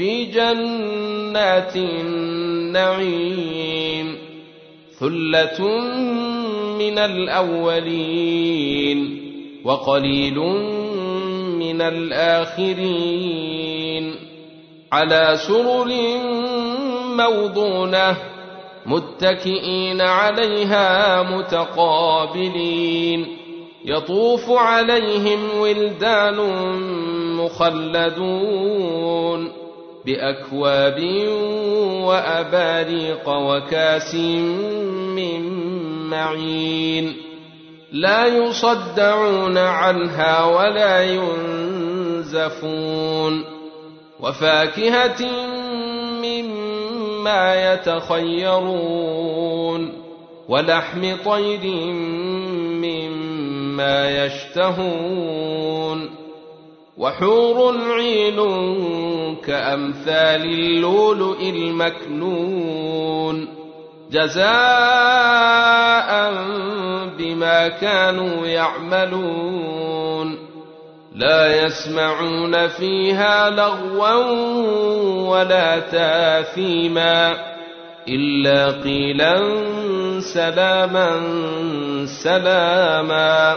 في جنات النعيم ثلة من الأولين وقليل من الآخرين على سرر موضونة متكئين عليها متقابلين يطوف عليهم ولدان مخلدون بأكواب وأباريق وكأس من معين. لا يصدعون عنها ولا ينزفون. وفاكهة مما يتخيرون. ولحم طير مما يشتهون. وحور عين كأمثال اللؤلؤ المكنون جزاء بما كانوا يعملون لا يسمعون فيها لغوا ولا تاثيما إلا قيلا سلاما سلاما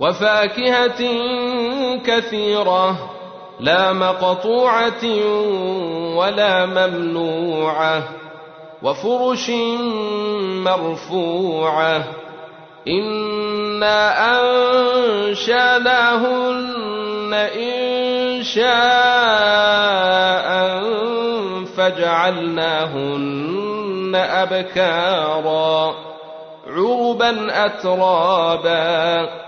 وفاكهة كثيرة لا مقطوعة ولا ممنوعة وفرش مرفوعة. إنا أنشأناهن إن شاء فجعلناهن أبكارا عربا اترابا.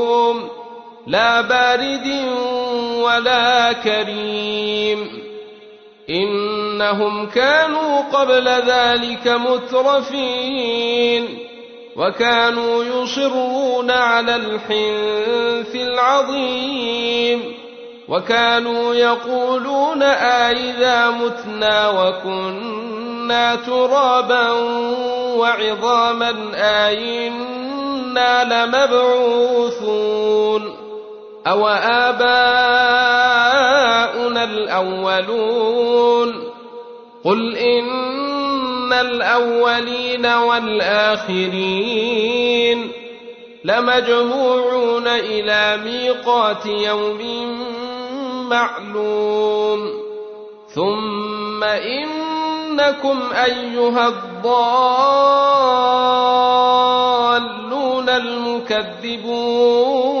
لا بارد ولا كريم. إنهم كانوا قبل ذلك مترفين. وكانوا يصرون على الحنث العظيم. وكانوا يقولون أإذا متنا وكنا ترابا وعظاما أئنا لمبعوثون. أو آباؤنا الأولون قل إن الأولين والآخرين لمجموعون إلى ميقات يوم معلوم ثم إنكم أيها الضالون المكذبون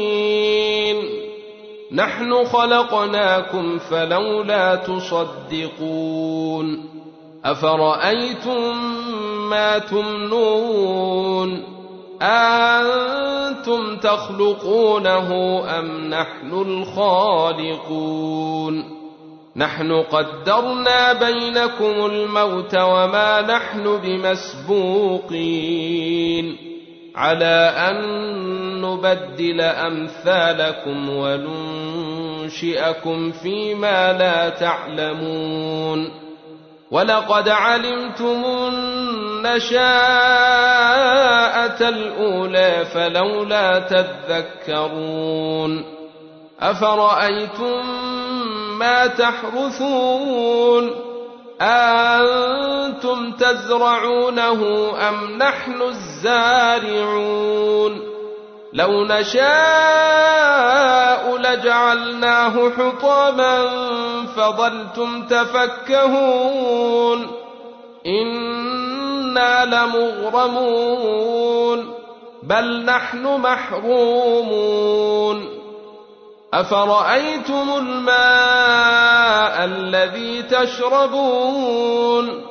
نحن خلقناكم فلولا تصدقون أفرأيتم ما تمنون أنتم تخلقونه أم نحن الخالقون نحن قدرنا بينكم الموت وما نحن بمسبوقين على أن نبدل أمثالكم وننشئكم فيما لا تعلمون ولقد علمتم النشاءة الأولى فلولا تذكرون أفرأيتم ما تحرثون أنتم تزرعونه أم نحن الزارعون لو نشاء لجعلناه حطاما فظلتم تفكهون إنا لمغرمون بل نحن محرومون أفرأيتم الماء الذي تشربون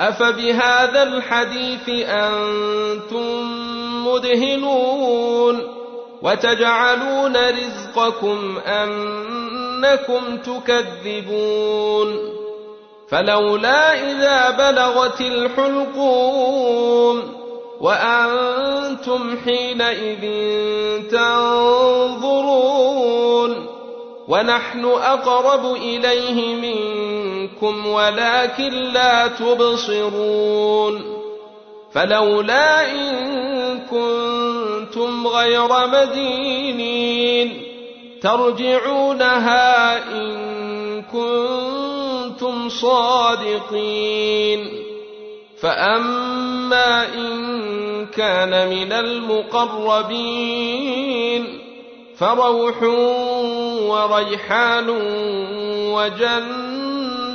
أفبهذا الحديث أنتم مدهنون وتجعلون رزقكم أنكم تكذبون فلولا إذا بلغت الحلقوم وأنتم حينئذ تنظرون ونحن أقرب إليه منكم ولكن لا تبصرون فلولا إن كنتم غير مدينين ترجعونها إن كنتم صادقين فأما إن كان من المقربين فروح وريحان وجنة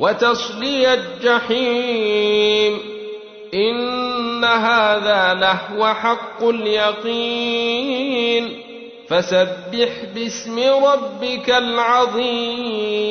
وتصلي الجحيم. إن هذا لهو حق اليقين. فسبح باسم ربك العظيم.